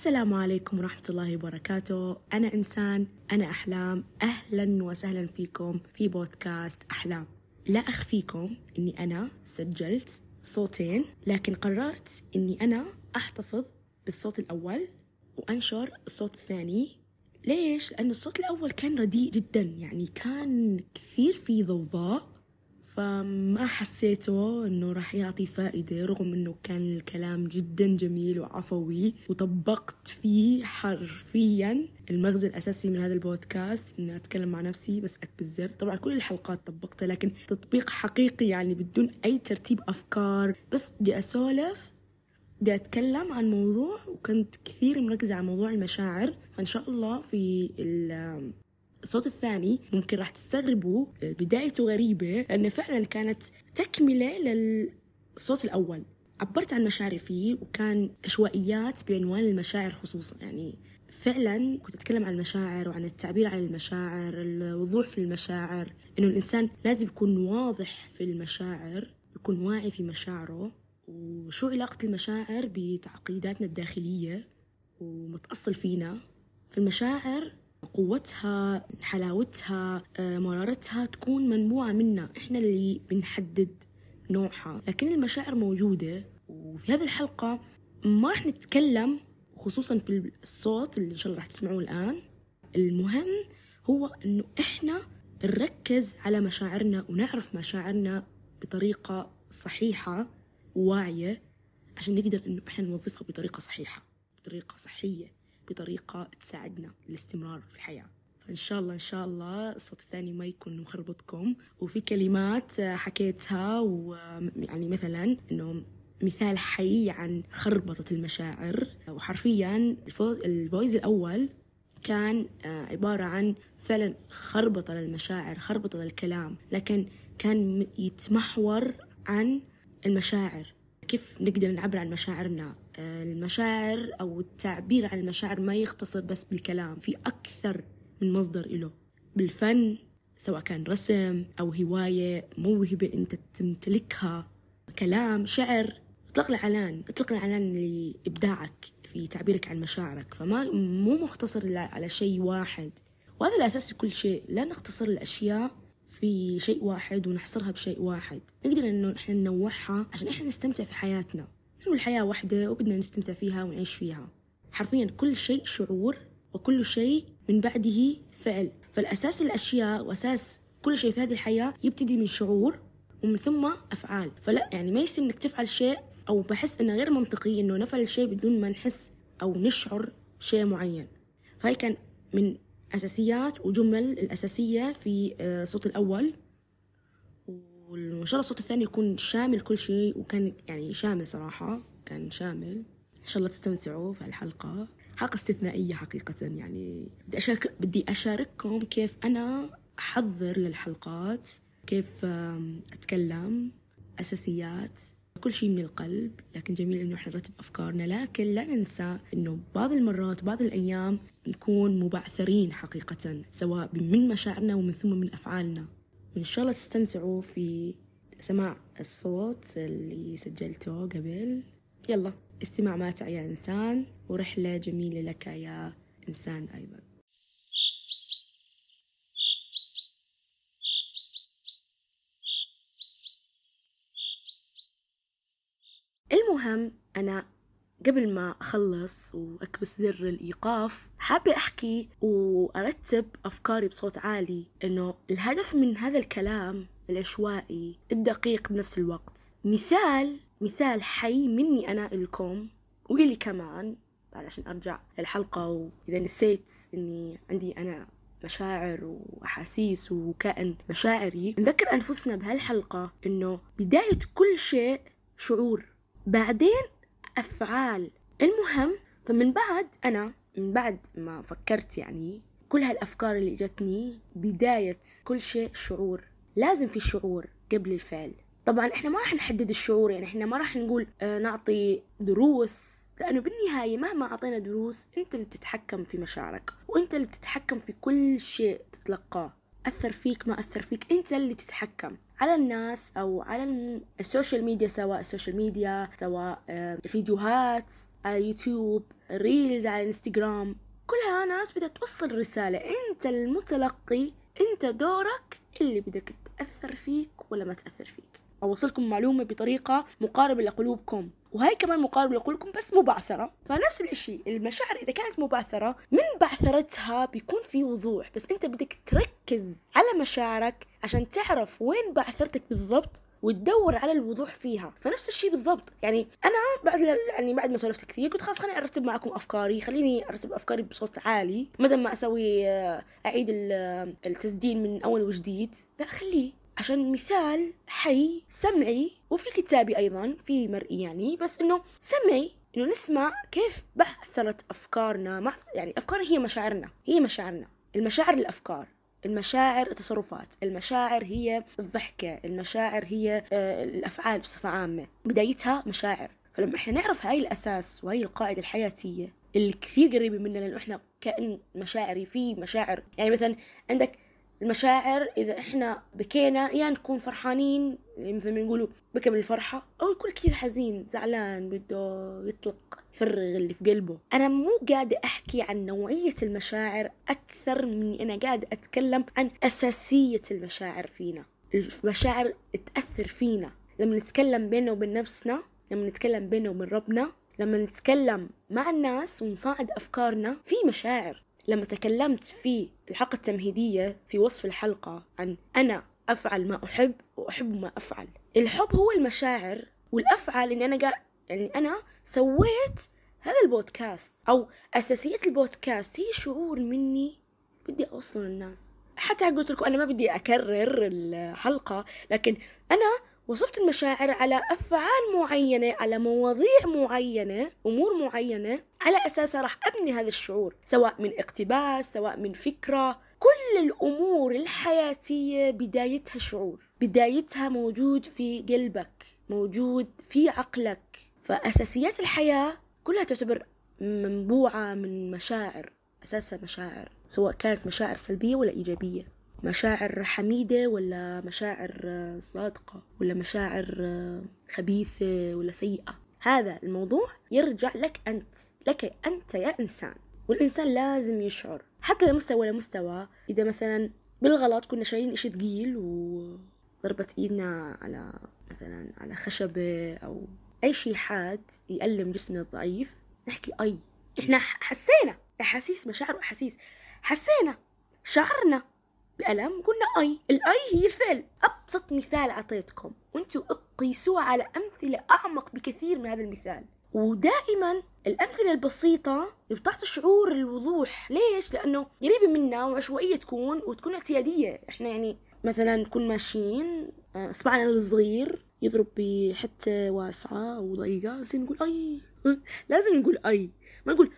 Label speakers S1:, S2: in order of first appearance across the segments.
S1: السلام عليكم ورحمة الله وبركاته. أنا إنسان أنا أحلام. أهلا وسهلا فيكم في بودكاست أحلام. لا أخفيكم أني أنا سجلت صوتين لكن قررت أني أنا أحتفظ بالصوت الأول وأنشر الصوت الثاني. ليش؟ لأنه الصوت الأول كان رديء جدا يعني كان كثير في ضوضاء. فما حسيته إنه راح يعطي فائدة رغم إنه كان الكلام جدا جميل وعفوي وطبقت فيه حرفيا. المغزى الأساسي من هذا البودكاست إني أتكلم مع نفسي بس اكبس زر طبعا كل الحلقات طبقتها لكن تطبيق حقيقي يعني بدون أي ترتيب أفكار. بس بدي أسولف بدي أتكلم عن موضوع وكنت كثير مركزة على موضوع المشاعر. فإن شاء الله في الصوت الثاني ممكن راح تستغربوا بدايته غريبة لأنه فعلا كانت تكملة للصوت الأول. عبرت عن مشاعري فيه وكان عشوائيات بعنوان المشاعر خصوصا. يعني فعلا كنت أتكلم عن المشاعر وعن التعبير عن المشاعر الوضوح في المشاعر إنه الإنسان لازم يكون واضح في المشاعر يكون واعي في مشاعره. وشو علاقة المشاعر بتعقيداتنا الداخلية ومتأصل فينا؟ في المشاعر قوتها حلاوتها آه، مرارتها تكون منبوعة منا. إحنا اللي بنحدد نوعها. لكن المشاعر موجودة. وفي هذه الحلقة ما راح نتكلم خصوصا في الصوت اللي إن شاء الله راح تسمعوه الآن. المهم هو إنه إحنا نركز على مشاعرنا ونعرف مشاعرنا بطريقة صحيحة وواعية عشان نقدر إنه إحنا نوظفها بطريقة صحيحة بطريقة صحية. بطريقة تساعدنا للاستمرار في الحياة. فإن شاء الله إن شاء الله الصوت الثاني ما يكون مخربطكم. وفي كلمات حكيتها ويعني مثلا إنه مثال حي عن خربطة المشاعر. وحرفيا الفويز الأول كان عبارة عن فعلا خربطة للمشاعر خربطة للكلام. لكن كان يتمحور عن المشاعر. كيف نقدر نعبر عن مشاعرنا؟ المشاعر أو التعبير عن المشاعر ما يختصر بس بالكلام في أكثر من مصدر إله. بالفن سواء كان رسم أو هواية موهبة أنت تمتلكها كلام شعر اطلق الإعلان اطلق الإعلان لإبداعك في تعبيرك عن مشاعرك. فما مو مختصر على شيء واحد. وهذا الأساس في كل شيء. لا نختصر الأشياء في شيء واحد ونحصرها بشيء واحد. نقدر إنه إحنا ننوعها عشان إحنا نستمتع في حياتنا. لأنه الحياة واحدة وبدنا نستمتع فيها ونعيش فيها؟ حرفيا كل شيء شعور وكل شيء من بعده فعل. فالأساس الأشياء وأساس كل شيء في هذه الحياة يبتدي من شعور ومن ثم أفعال. فلا يعني ما يصير إنك تفعل شيء أو بحس إنه غير منطقي إنه نفعل شيء بدون ما نحس أو نشعر شيء معين. فهي كان من أساسيات وجمل الأساسية في الصوت آه، الأول. وإن شاء الله الصوت الثاني يكون شامل كل شيء وكان يعني شامل صراحة كان شامل. إن شاء الله تستمتعوا في الحلقة. حلقة استثنائية حقيقة يعني. بدي أشارك بدي أشارككم كيف أنا أحضر للحلقات كيف أتكلم أساسيات كل شيء من القلب. لكن جميل إنه إحنا نرتب أفكارنا. لكن لا ننسى إنه بعض المرات بعض الأيام نكون مبعثرين حقيقة سواء من مشاعرنا ومن ثم من أفعالنا. وإن شاء الله تستمتعوا في سماع الصوت اللي سجلته قبل. يلا استمع ماتع يا إنسان ورحلة جميلة لك يا إنسان أيضا. المهم أنا قبل ما أخلص وأكبس زر الإيقاف حابة أحكي وأرتب أفكاري بصوت عالي إنه الهدف من هذا الكلام العشوائي الدقيق بنفس الوقت. مثال مثال حي مني أنا إلكم وإلي كمان. بعد عشان أرجع للحلقة وإذا نسيت إني عندي أنا مشاعر وأحاسيس وكائن مشاعري نذكر أنفسنا بهالحلقة إنه بداية كل شيء شعور. بعدين أفعال. المهم فمن بعد أنا من بعد ما فكرت يعني كل هالأفكار اللي جتني بداية كل شيء شعور. لازم في شعور قبل الفعل. طبعا إحنا ما راح نحدد الشعور يعني إحنا ما راح نقول آه نعطي دروس. لأنه بالنهاية مهما أعطينا دروس أنت اللي بتتحكم في مشاعرك وأنت اللي بتتحكم في كل شيء تتلقاه. أثر فيك ما أثر فيك أنت اللي بتتحكم. على الناس أو على ال social media سواء ال social media سواء آه، الفيديوهات على يوتيوب reels على انستغرام كلها ناس بدها توصل رسالة. أنت المتلقي أنت دورك اللي بدك تأثر فيك ولا ما تأثر فيك. أوصلكم معلومة بطريقة مقاربة لقلوبكم. وهي كمان مقاربة لقلوبكم بس مبعثرة. فنفس الإشي المشاعر إذا كانت مبعثرة من بعثرتها بيكون في وضوح. بس أنت بدك تركز على مشاعرك عشان تعرف وين بعثرتك بالضبط وتدور على الوضوح فيها. فنفس الشيء بالضبط. يعني أنا بعد يعني بعد ما سولفت كثير قلت خلاص خليني أرتب معكم أفكاري خليني أرتب أفكاري بصوت عالي. بدل ما أسوي آه، أعيد التسجيل من أول وجديد لا خليه. عشان مثال حي سمعي وفي كتابي أيضا في مرئي يعني بس إنه سمعي إنه نسمع كيف بعثرت أفكارنا مع يعني أفكارنا هي مشاعرنا هي مشاعرنا المشاعر الأفكار المشاعر التصرفات المشاعر هي الضحكة المشاعر هي آه، الأفعال بصفة عامة بدايتها مشاعر. فلما إحنا نعرف هاي الأساس وهي القاعدة الحياتية اللي كثير قريبة مننا لأنه إحنا كائن مشاعري في مشاعر. يعني مثلا عندك المشاعر إذا إحنا بكينا يا يعني نكون فرحانين مثل ما يقولوا بكى من الفرحة أو يكون كثير حزين زعلان بده يطلق يفرغ اللي في قلبه. أنا مو قاعدة أحكي عن نوعية المشاعر أكثر من أنا قاعدة أتكلم عن أساسية المشاعر فينا. المشاعر تأثر فينا. لما نتكلم بيننا وبين نفسنا لما نتكلم بيننا وبين ربنا لما نتكلم مع الناس ونصاعد أفكارنا في مشاعر. لما تكلمت في الحلقة التمهيدية في وصف الحلقة عن أنا أفعل ما أحب وأحب ما أفعل. الحب هو المشاعر والأفعل إني أنا قاعد يعني أنا سويت هذا البودكاست أو أساسية البودكاست هي شعور مني بدي أوصله للناس. حتى قلت لكم أنا ما بدي أكرر الحلقة لكن أنا وصفت المشاعر على أفعال معينة على مواضيع معينة أمور معينة على أساسها راح أبني هذا الشعور سواء من اقتباس سواء من فكرة. كل الأمور الحياتية بدايتها شعور بدايتها موجود في قلبك موجود في عقلك. فأساسيات الحياة كلها تعتبر منبوعة من مشاعر أساسها مشاعر سواء كانت مشاعر سلبية ولا إيجابية. مشاعر حميدة ولا مشاعر صادقة ولا مشاعر خبيثة ولا سيئة؟ هذا الموضوع يرجع لك أنت لك أنت يا إنسان والإنسان لازم يشعر حتى لمستوى ولا مستوى. إذا مثلا بالغلط كنا شايلين إشي ثقيل وضربت إيدنا على مثلا على خشبة أو أي شيء حاد يألم جسمنا الضعيف نحكي أي إحنا حسينا أحاسيس مشاعر وأحاسيس حسينا شعرنا. بألم قلنا أي. الأي هي الفعل. أبسط مثال أعطيتكم. وأنتوا قيسوها على أمثلة أعمق بكثير من هذا المثال. ودائما الأمثلة البسيطة بتعطي شعور الوضوح. ليش؟ لأنه قريبة منا وعشوائية تكون وتكون اعتيادية. إحنا يعني مثلا نكون ماشيين إصبعنا آه، الصغير يضرب بحتة واسعة وضيقة بس نقول أي. لازم نقول أي. ما نقول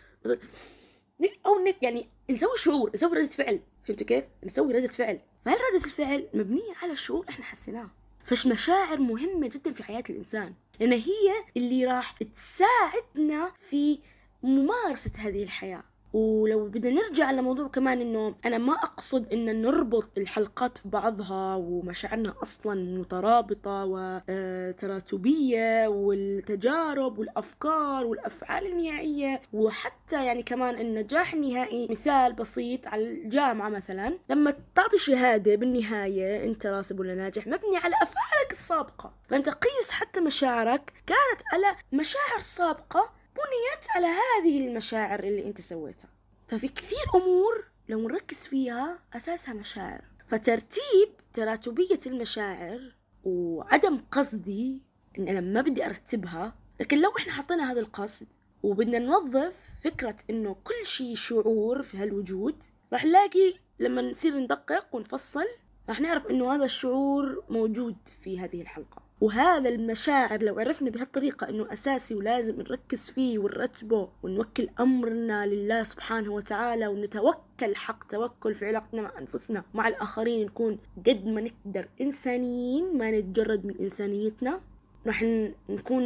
S1: أو نك يعني نسوي شعور نسوي ردة فعل. فهمتوا كيف؟ نسوي ردة فعل. فهل ردة الفعل مبنية على شعور إحنا حسيناه؟ فش مشاعر مهمة جدا في حياة الإنسان. لأن هي اللي راح تساعدنا في ممارسة هذه الحياة. ولو بدنا نرجع لموضوع كمان إنه أنا ما أقصد إن نربط الحلقات في بعضها ومشاعرنا أصلا مترابطة وتراتبيه والتجارب والأفكار والأفعال النهائية وحتى يعني كمان النجاح النهائي مثال بسيط على الجامعة مثلا. لما تعطي شهادة بالنهاية أنت راسب ولا ناجح مبني على أفعالك السابقة. فأنت قيس حتى مشاعرك كانت على مشاعر سابقة بنيت على هذه المشاعر اللي انت سويتها. ففي كثير أمور لو نركز فيها أساسها مشاعر. فترتيب تراتبية المشاعر وعدم قصدي إن أنا ما بدي أرتبها لكن لو إحنا حطينا هذا القصد وبدنا نوظف فكرة إنه كل شيء شعور في هالوجود راح نلاقي لما نصير ندقق ونفصل راح نعرف إنه هذا الشعور موجود في هذه الحلقة. وهذا المشاعر لو عرفنا بهالطريقة إنه أساسي ولازم نركز فيه ونرتبه ونوكل أمرنا لله سبحانه وتعالى ونتوكل حق توكل في علاقتنا مع أنفسنا مع الآخرين نكون قد ما نقدر إنسانيين ما نتجرد من إنسانيتنا راح نكون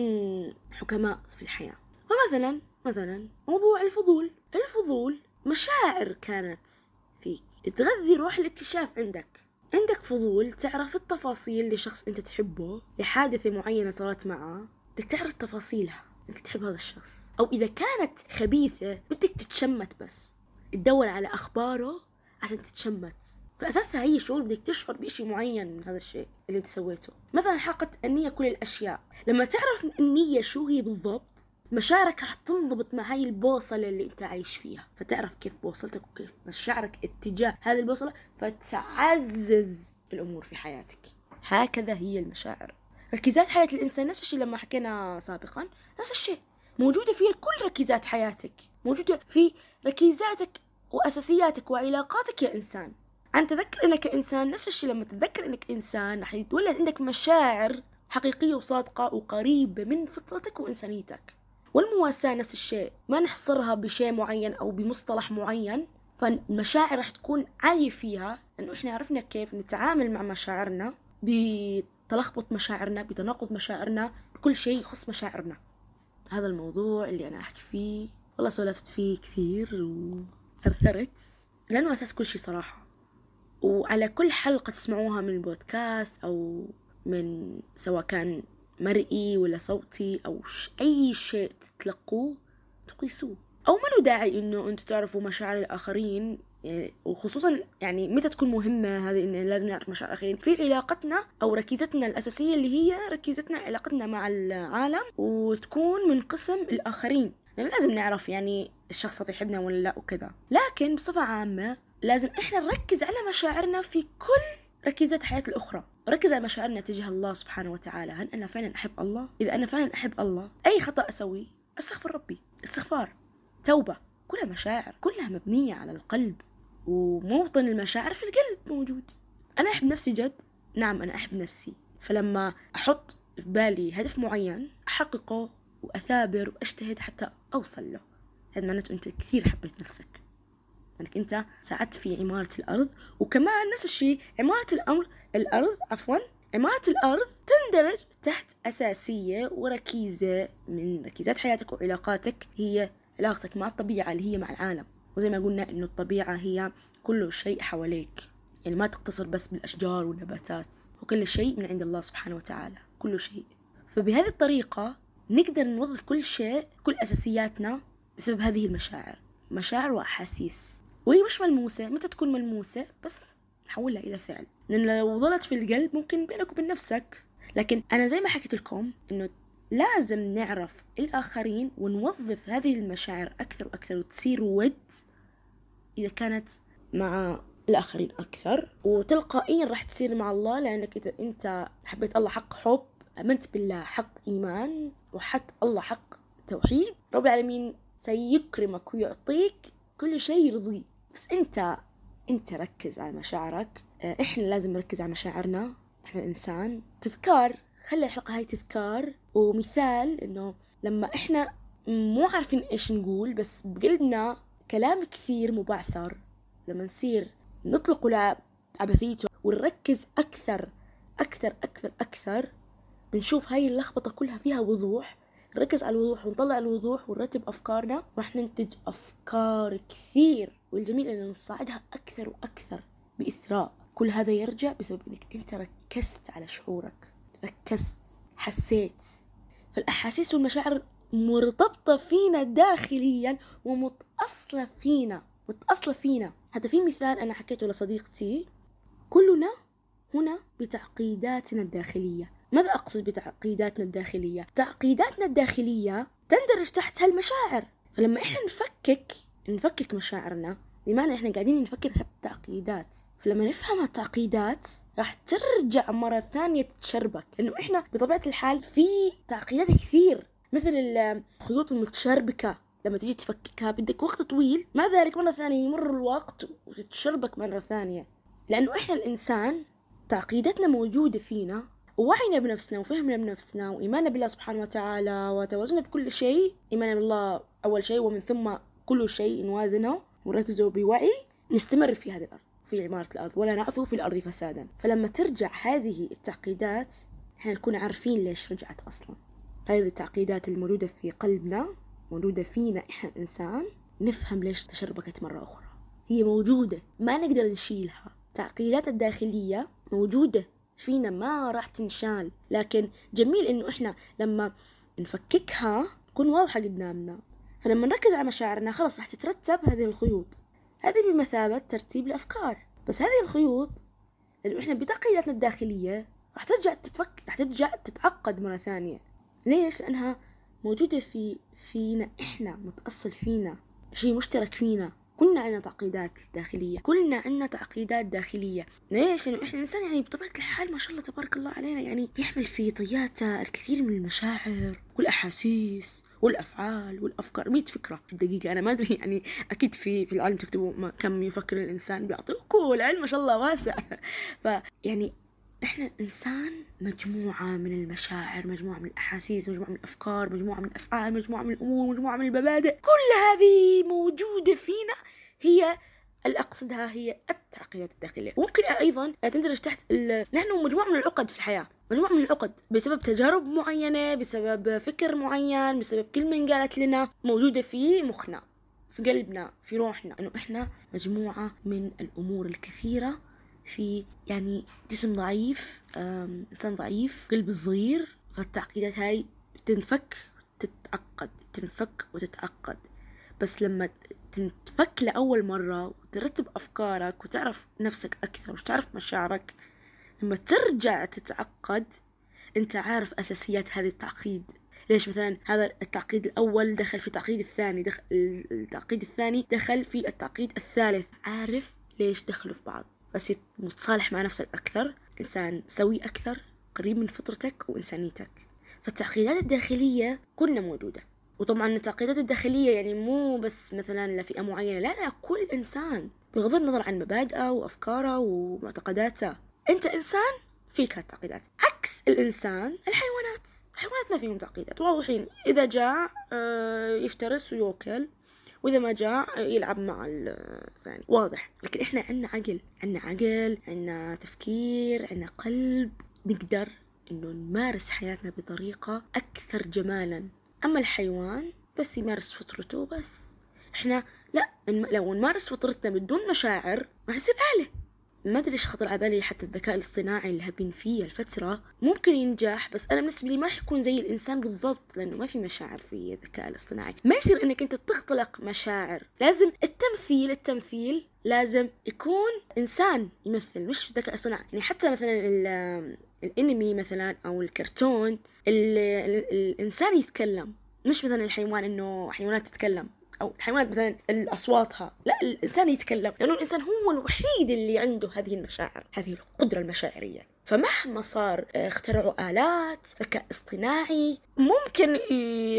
S1: حكماء في الحياة. فمثلا مثلا موضوع الفضول. الفضول مشاعر كانت فيك. تغذي روح الاكتشاف عندك. عندك فضول تعرف التفاصيل لشخص أنت تحبه لحادثة معينة صارت معه؟ بدك تعرف تفاصيلها إنك تحب هذا الشخص. أو إذا كانت خبيثة بدك تتشمت بس. تدور على أخباره عشان تتشمت. فأساسها هي شعور بدك تشعر بشيء معين من هذا الشيء اللي أنت سويته. مثلا حلقة النية كل الأشياء. لما تعرف النية شو هي بالضبط مشاعرك راح تنضبط مع هاي البوصلة اللي انت عايش فيها. فتعرف كيف بوصلتك وكيف مشاعرك اتجاه هذه البوصلة فتعزز الأمور في حياتك. هكذا هي المشاعر. ركيزات حياة الإنسان نفس الشيء لما حكينا سابقا نفس الشيء. موجودة في كل ركيزات حياتك. موجودة في ركيزاتك وأساسياتك وعلاقاتك يا إنسان. أن تذكر إنك إنسان نفس الشيء لما تتذكر إنك إنسان رح يتولد عندك مشاعر حقيقية وصادقة وقريبة من فطرتك وإنسانيتك. والمواساة نفس الشيء. ما نحصرها بشيء معين أو بمصطلح معين فالمشاعر رح تكون عالية فيها لأنه إحنا عرفنا كيف نتعامل مع مشاعرنا تلخبط مشاعرنا بتناقض مشاعرنا بكل شيء يخص مشاعرنا. هذا الموضوع اللي أنا أحكي فيه. والله سولفت فيه كثير وثرثرت لأنه أساس كل شيء صراحة. وعلى كل حلقة تسمعوها من البودكاست أو من سواء كان مرئي ولا صوتي أو أي شيء تتلقوه تقيسوه. أو ما له داعي إنه أنتوا تعرفوا مشاعر الآخرين يعني وخصوصا يعني متى تكون مهمة هذه إن لازم نعرف مشاعر الآخرين. في علاقتنا أو ركيزتنا الأساسية اللي هي ركيزتنا علاقتنا مع العالم وتكون من قسم الآخرين. يعني لازم نعرف يعني الشخص هذا يحبنا ولا لا وكذا. لكن بصفة عامة لازم إحنا نركز على مشاعرنا في كل ركيزات حياة الأخرى. ركز على مشاعرنا تجاه الله سبحانه وتعالى. هل أنا فعلا أحب الله؟ إذا أنا فعلا أحب الله أي خطأ أسويه؟ أستغفر ربي. استغفار. توبة. كلها مشاعر. كلها مبنية على القلب. وموطن المشاعر في القلب موجود. أنا أحب نفسي جد؟ نعم أنا أحب نفسي. فلما أحط في بالي هدف معين أحققه وأثابر وأجتهد حتى أوصل له. هذا معناته أنت كثير حبيت نفسك. أنك أنت ساعدت في عمارة الأرض وكمان نفس الشيء عمارة الأمر الأرض عفوا عمارة الأرض تندرج تحت أساسية وركيزة من ركيزات حياتك وعلاقاتك هي علاقتك مع الطبيعة اللي هي مع العالم. وزي ما قلنا إنه الطبيعة هي كل شيء حواليك. يعني ما تقتصر بس بالأشجار والنباتات. وكل شيء من عند الله سبحانه وتعالى. كل شيء. فبهذه الطريقة نقدر نوظف كل شيء كل أساسياتنا بسبب هذه المشاعر. مشاعر وأحاسيس. وهي مش ملموسة متى تكون ملموسة؟ بس نحولها إلى فعل. لأن لو ظلت في القلب ممكن بينك وبين نفسك. لكن أنا زي ما حكيت لكم إنه لازم نعرف الآخرين ونوظف هذه المشاعر أكثر وأكثر وتصير ود إذا كانت مع الآخرين أكثر. وتلقائيا راح تصير مع الله لأنك إذا أنت حبيت الله حق حب آمنت بالله حق إيمان وحط الله حق توحيد رب العالمين سيكرمك ويعطيك كل شيء يرضيه بس أنت أنت ركز على مشاعرك. آه، إحنا لازم نركز على مشاعرنا إحنا الإنسان. تذكار خلي الحلقة هاي تذكار ومثال إنه لما إحنا مو عارفين إيش نقول بس بقلبنا كلام كثير مبعثر. لما نصير نطلق عبثيته ونركز أكثر أكثر أكثر أكثر بنشوف هاي اللخبطة كلها فيها وضوح. نركز على الوضوح ونطلع الوضوح ونرتب أفكارنا راح ننتج أفكار كثير والجميل إن نصعدها أكثر وأكثر بإثراء. كل هذا يرجع بسبب إنك أنت ركزت على شعورك ركزت حسيت. فالأحاسيس والمشاعر مرتبطة فينا داخليا ومتأصلة فينا متأصلة فينا. حتى في مثال أنا حكيته لصديقتي. كلنا هنا بتعقيداتنا الداخلية. ماذا أقصد بتعقيداتنا الداخلية؟ تعقيداتنا الداخلية تندرج تحت هالمشاعر فلما إحنا نفكك نفكك مشاعرنا بمعنى إحنا قاعدين نفكر هالتعقيدات فلما نفهم هالتعقيدات راح ترجع مرة ثانية تتشربك. لأنه إحنا بطبيعة الحال في تعقيدات كثير مثل الخيوط المتشربكة. لما تيجي تفككها بدك وقت طويل مع ذلك مرة ثانية يمر الوقت وتتشربك مرة ثانية. لأنه إحنا الإنسان تعقيداتنا موجودة فينا ووعينا بنفسنا وفهمنا بنفسنا وإيماننا بالله سبحانه وتعالى وتوازننا بكل شيء. إيماننا بالله أول شيء ومن ثم كل شيء نوازنه ونركزه بوعي نستمر في هذه الأرض في عمارة الأرض ولا نعثو في الأرض فسادا. فلما ترجع هذه التعقيدات إحنا نكون عارفين ليش رجعت أصلا. هذه التعقيدات الموجودة في قلبنا موجودة فينا إحنا الإنسان نفهم ليش تشربكت مرة أخرى. هي موجودة ما نقدر نشيلها. تعقيداتنا الداخلية موجودة فينا ما راح تنشال. لكن جميل إنه إحنا لما نفككها تكون واضحة قدامنا. فلما نركز على مشاعرنا خلاص راح تترتب هذه الخيوط. هذه بمثابة ترتيب الأفكار. بس هذه الخيوط لأنه إحنا بتعقيداتنا الداخلية راح ترجع تتفك راح ترجع تتعقد مرة ثانية. ليش؟ لأنها موجودة في فينا إحنا متأصل فينا شيء مشترك فينا. كلنا عندنا تعقيدات داخلية كلنا عندنا تعقيدات داخلية. ليش؟ لأنه إحنا الإنسان يعني بطبيعة الحال ما شاء الله تبارك الله علينا يعني يحمل في طياته الكثير من المشاعر والأحاسيس والأفعال والأفكار. 100 فكرة في الدقيقة. أنا ما أدري يعني أكيد في في العلم تكتبوا كم يفكر الإنسان بيعطيكم العلم ما شاء الله واسع. فيعني إحنا الإنسان مجموعة من المشاعر مجموعة من الأحاسيس مجموعة من الأفكار مجموعة من الأفعال مجموعة من الأمور مجموعة من المبادئ. كل هذه موجودة فينا هي اللي أقصدها هي التعقيدات الداخلية. وممكن أيضا تندرج تحت نحن مجموعة من العقد في الحياة. مجموعة من العقد بسبب تجارب معينة بسبب فكر معين بسبب كلمة قالت لنا موجودة في مخنا في قلبنا في روحنا. إنه إحنا مجموعة من الأمور الكثيرة في يعني جسم ضعيف إنسان ضعيف قلب صغير فالتعقيدات هاي تنفك تتعقد تنفك وتتعقد. بس لما تنفك لأول مرة وترتب أفكارك وتعرف نفسك أكثر وتعرف مشاعرك لما ترجع تتعقد أنت عارف أساسيات هذه التعقيد. ليش مثلا هذا التعقيد الأول دخل في التعقيد الثاني دخل التعقيد الثاني دخل في التعقيد الثالث. عارف ليش دخلوا في بعض؟ بس متصالح مع نفسك أكثر. إنسان سوي أكثر قريب من فطرتك وإنسانيتك. فالتعقيدات الداخلية كلنا موجودة. وطبعا التعقيدات الداخلية يعني مو بس مثلا لفئة معينة لا لا كل إنسان بغض النظر عن مبادئه وأفكاره ومعتقداته. أنت إنسان فيك هالتعقيدات. عكس الإنسان الحيوانات. الحيوانات ما فيهم تعقيدات واضحين. إذا جاع آه، يفترس ويوكل وإذا ما جاع يلعب مع الثاني واضح. لكن إحنا عنا عقل عنا عقل عنا تفكير عنا قلب نقدر إنه نمارس حياتنا بطريقة أكثر جمالا. أما الحيوان بس يمارس فطرته بس إحنا لا لو نمارس فطرتنا بدون مشاعر ما نصير آلة ما أدري إيش خطر على بالي حتى الذكاء الاصطناعي اللي هبين فيه الفترة ممكن ينجح بس أنا بالنسبة لي ما راح يكون زي الإنسان بالضبط لأنه ما في مشاعر في الذكاء الاصطناعي. ما يصير إنك أنت تختلق مشاعر. لازم التمثيل التمثيل لازم يكون إنسان يمثل مش ذكاء اصطناعي. يعني حتى مثلا الأنمي مثلا أو الكرتون الإنسان يتكلم. مش مثلا الحيوان إنه حيوانات تتكلم. أو الحيوانات مثلا أصواتها. لا الإنسان يتكلم لأنه الإنسان هو الوحيد اللي عنده هذه المشاعر هذه القدرة المشاعرية. فمهما صار اخترعوا آلات ذكاء اصطناعي ممكن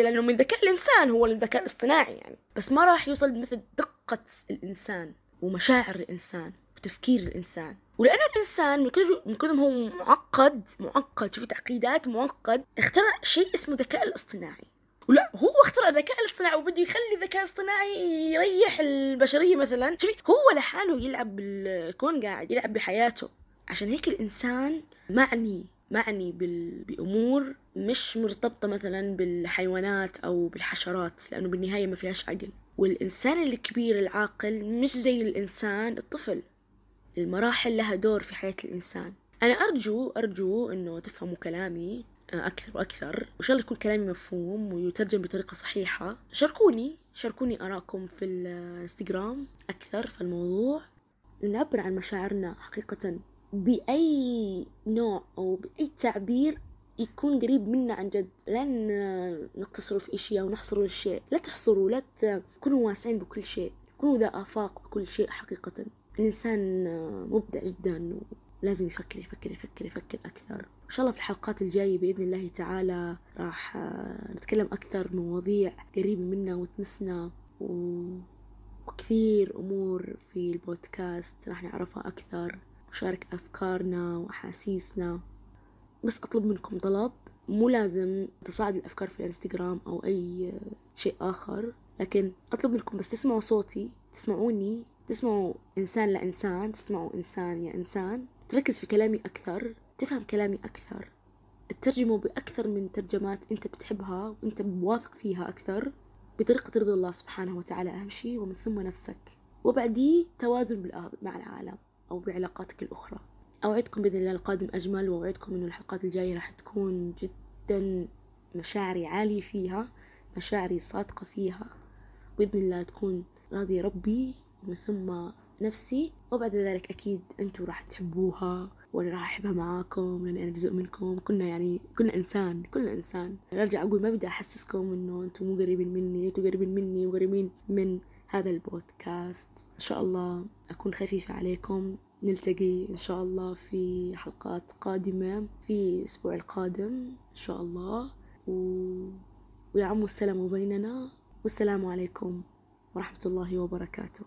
S1: لأنه من ذكاء الإنسان هو الذكاء الاصطناعي يعني. بس ما راح يوصل بمثل دقة الإنسان ومشاعر الإنسان وتفكير الإنسان. ولأنه الإنسان من كثر من كثر هو معقد معقد شوفي تعقيدات معقد اخترع شيء اسمه الذكاء الاصطناعي. ولا هو اخترع الذكاء الاصطناعي وبده يخلي الذكاء الاصطناعي يريح البشرية مثلا. شوفي هو لحاله يلعب بالكون قاعد يلعب بحياته. عشان هيك الإنسان معني معني بأمور مش مرتبطة مثلا بالحيوانات أو بالحشرات لأنه بالنهاية ما فيهاش عقل. والإنسان الكبير العاقل مش زي الإنسان الطفل. المراحل لها دور في حياة الإنسان. أنا أرجو أرجو أنه تفهموا كلامي. أكثر وأكثر. وإن شاء الله يكون كلامي مفهوم ويترجم بطريقة صحيحة. شاركوني شاركوني آراءكم في الإنستغرام أكثر في الموضوع. نعبر عن مشاعرنا حقيقة بأي نوع أو بأي تعبير يكون قريب منا عن جد. لا نقتصروا في أشياء ونحصروا الشيء لا تحصروا لا تكونوا واسعين بكل شيء. كونوا ذا آفاق بكل شيء حقيقة. الإنسان مبدع جدا ولازم يفكر يفكر يفكر يفكر أكثر. إن شاء الله في الحلقات الجاية بإذن الله تعالى راح نتكلم أكثر مواضيع قريبة منا وتمسنا و... وكثير أمور في البودكاست راح نعرفها أكثر. نشارك أفكارنا وأحاسيسنا. بس أطلب منكم طلب. مو لازم تصاعد الأفكار في الانستغرام أو أي شيء آخر. لكن أطلب منكم بس تسمعوا صوتي تسمعوني تسمعوا إنسان لإنسان تسمعوا إنسان يا إنسان. تركز في كلامي أكثر تفهم كلامي أكثر تترجمه بأكثر من ترجمات أنت بتحبها وأنت واثق فيها أكثر بطريقة ترضي الله سبحانه وتعالى أهم شيء ومن ثم نفسك. وبعديه توازن مع العالم أو بعلاقاتك الأخرى. أوعدكم بإذن الله القادم أجمل وأوعدكم إنه الحلقات الجاية راح تكون جدا مشاعري عالية فيها مشاعري صادقة فيها. بإذن الله تكون راضية ربي ومن ثم نفسي وبعد ذلك أكيد أنتوا راح تحبوها وأنا راح أحبها معاكم لأني أنا جزء منكم. كلنا يعني كلنا إنسان كلنا إنسان. أرجع أقول ما بدي أحسسكم إنه أنتوا مو قريبين مني أنتوا قريبين مني وقريبين من هذا البودكاست. إن شاء الله أكون خفيفة عليكم. نلتقي إن شاء الله في حلقات قادمة في الأسبوع القادم إن شاء الله. و... ويعم السلام بيننا. والسلام عليكم ورحمة الله وبركاته.